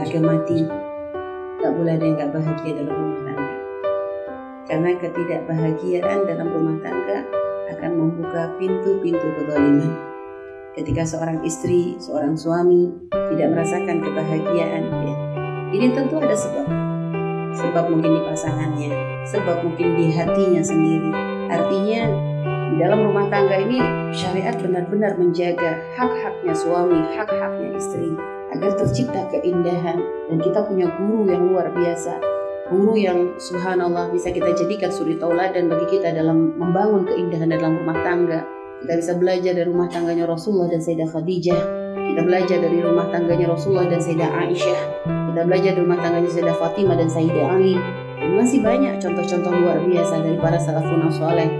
harga mati. Tak boleh ada yang gak bahagia dalam rumah tangga. Karena ketidakbahagiaan dalam rumah tangga akan membuka pintu-pintu kezaliman. Ketika seorang istri, seorang suami tidak merasakan kebahagiaan, ya, ini tentu ada sebab. Sebab mungkin di pasangannya, sebab mungkin di hatinya sendiri. Artinya di dalam rumah tangga ini syariat benar-benar menjaga hak-haknya suami, hak-haknya istri agar tercipta keindahan dan kita punya guru yang luar biasa guru yang subhanallah bisa kita jadikan suri tauladan bagi kita dalam membangun keindahan dalam rumah tangga. Kita bisa belajar dari rumah tangganya Rasulullah dan Sayyidah Khadijah. Kita belajar dari rumah tangganya Rasulullah dan Sayyidah Aisyah. Kita belajar dari rumah tangganya Sayyidah Fatimah dan Sayyidah Ali. Dan masih banyak contoh-contoh luar biasa dari para salafun soleh.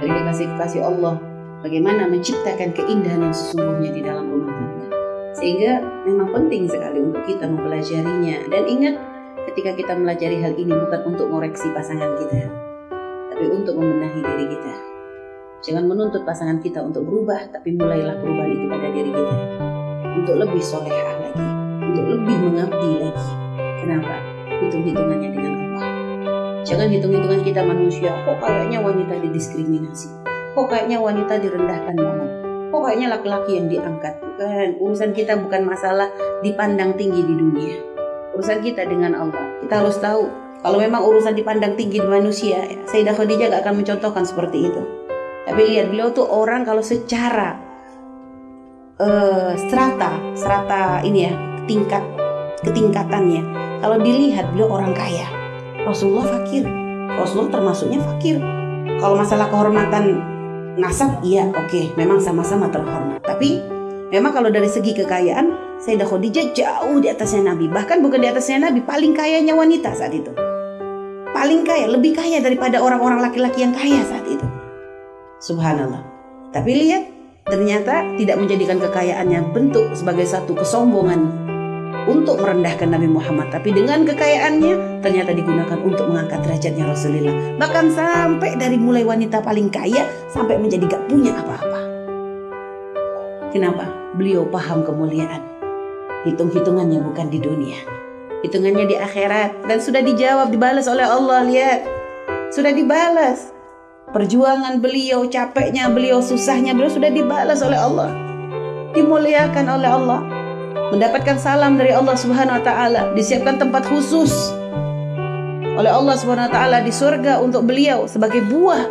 Dari kekasih-kekasih Allah. Bagaimana menciptakan keindahan yang sesungguhnya di dalam rumah tangga. Sehingga memang penting sekali untuk kita mempelajarinya. Dan ingat, ketika kita melajari hal ini bukan untuk mengoreksi pasangan kita, tapi untuk membenahi diri kita. Jangan menuntut pasangan kita untuk berubah, tapi mulailah perubahan itu pada diri kita. Untuk lebih solehah lagi, untuk lebih mengabdi lagi. Kenapa? Hitung-hitungannya dengan Allah. Jangan hitung-hitungan kita manusia, kok kayaknya wanita didiskriminasi. Kok kayaknya wanita direndahkan banget. Kok kayaknya laki-laki yang diangkat. Bukan, urusan kita bukan masalah dipandang tinggi di dunia urusan kita dengan Allah. Kita harus tahu kalau memang urusan dipandang tinggi di manusia, ya, Sayyidah Khadijah gak akan mencontohkan seperti itu. Tapi lihat beliau tuh orang kalau secara uh, strata, strata ini ya, tingkat ketingkatannya. Kalau dilihat beliau orang kaya. Rasulullah fakir. Rasulullah termasuknya fakir. Kalau masalah kehormatan nasab, iya oke, okay, memang sama-sama terhormat. Tapi memang kalau dari segi kekayaan Sayyidah Khadijah jauh di atasnya Nabi. Bahkan bukan di atasnya Nabi, paling kayanya wanita saat itu. Paling kaya, lebih kaya daripada orang-orang laki-laki yang kaya saat itu. Subhanallah. Tapi lihat, ternyata tidak menjadikan kekayaannya bentuk sebagai satu kesombongan untuk merendahkan Nabi Muhammad. Tapi dengan kekayaannya ternyata digunakan untuk mengangkat derajatnya Rasulullah. Bahkan sampai dari mulai wanita paling kaya sampai menjadi gak punya apa-apa. Kenapa? Beliau paham kemuliaan hitung-hitungannya bukan di dunia. Hitungannya di akhirat dan sudah dijawab dibalas oleh Allah lihat. Sudah dibalas. Perjuangan beliau, capeknya beliau, susahnya beliau sudah dibalas oleh Allah. Dimuliakan oleh Allah. Mendapatkan salam dari Allah Subhanahu wa taala, disiapkan tempat khusus oleh Allah Subhanahu wa taala di surga untuk beliau sebagai buah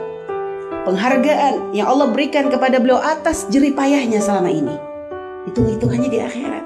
penghargaan yang Allah berikan kepada beliau atas jerih payahnya selama ini. Hitung-hitungannya di akhirat.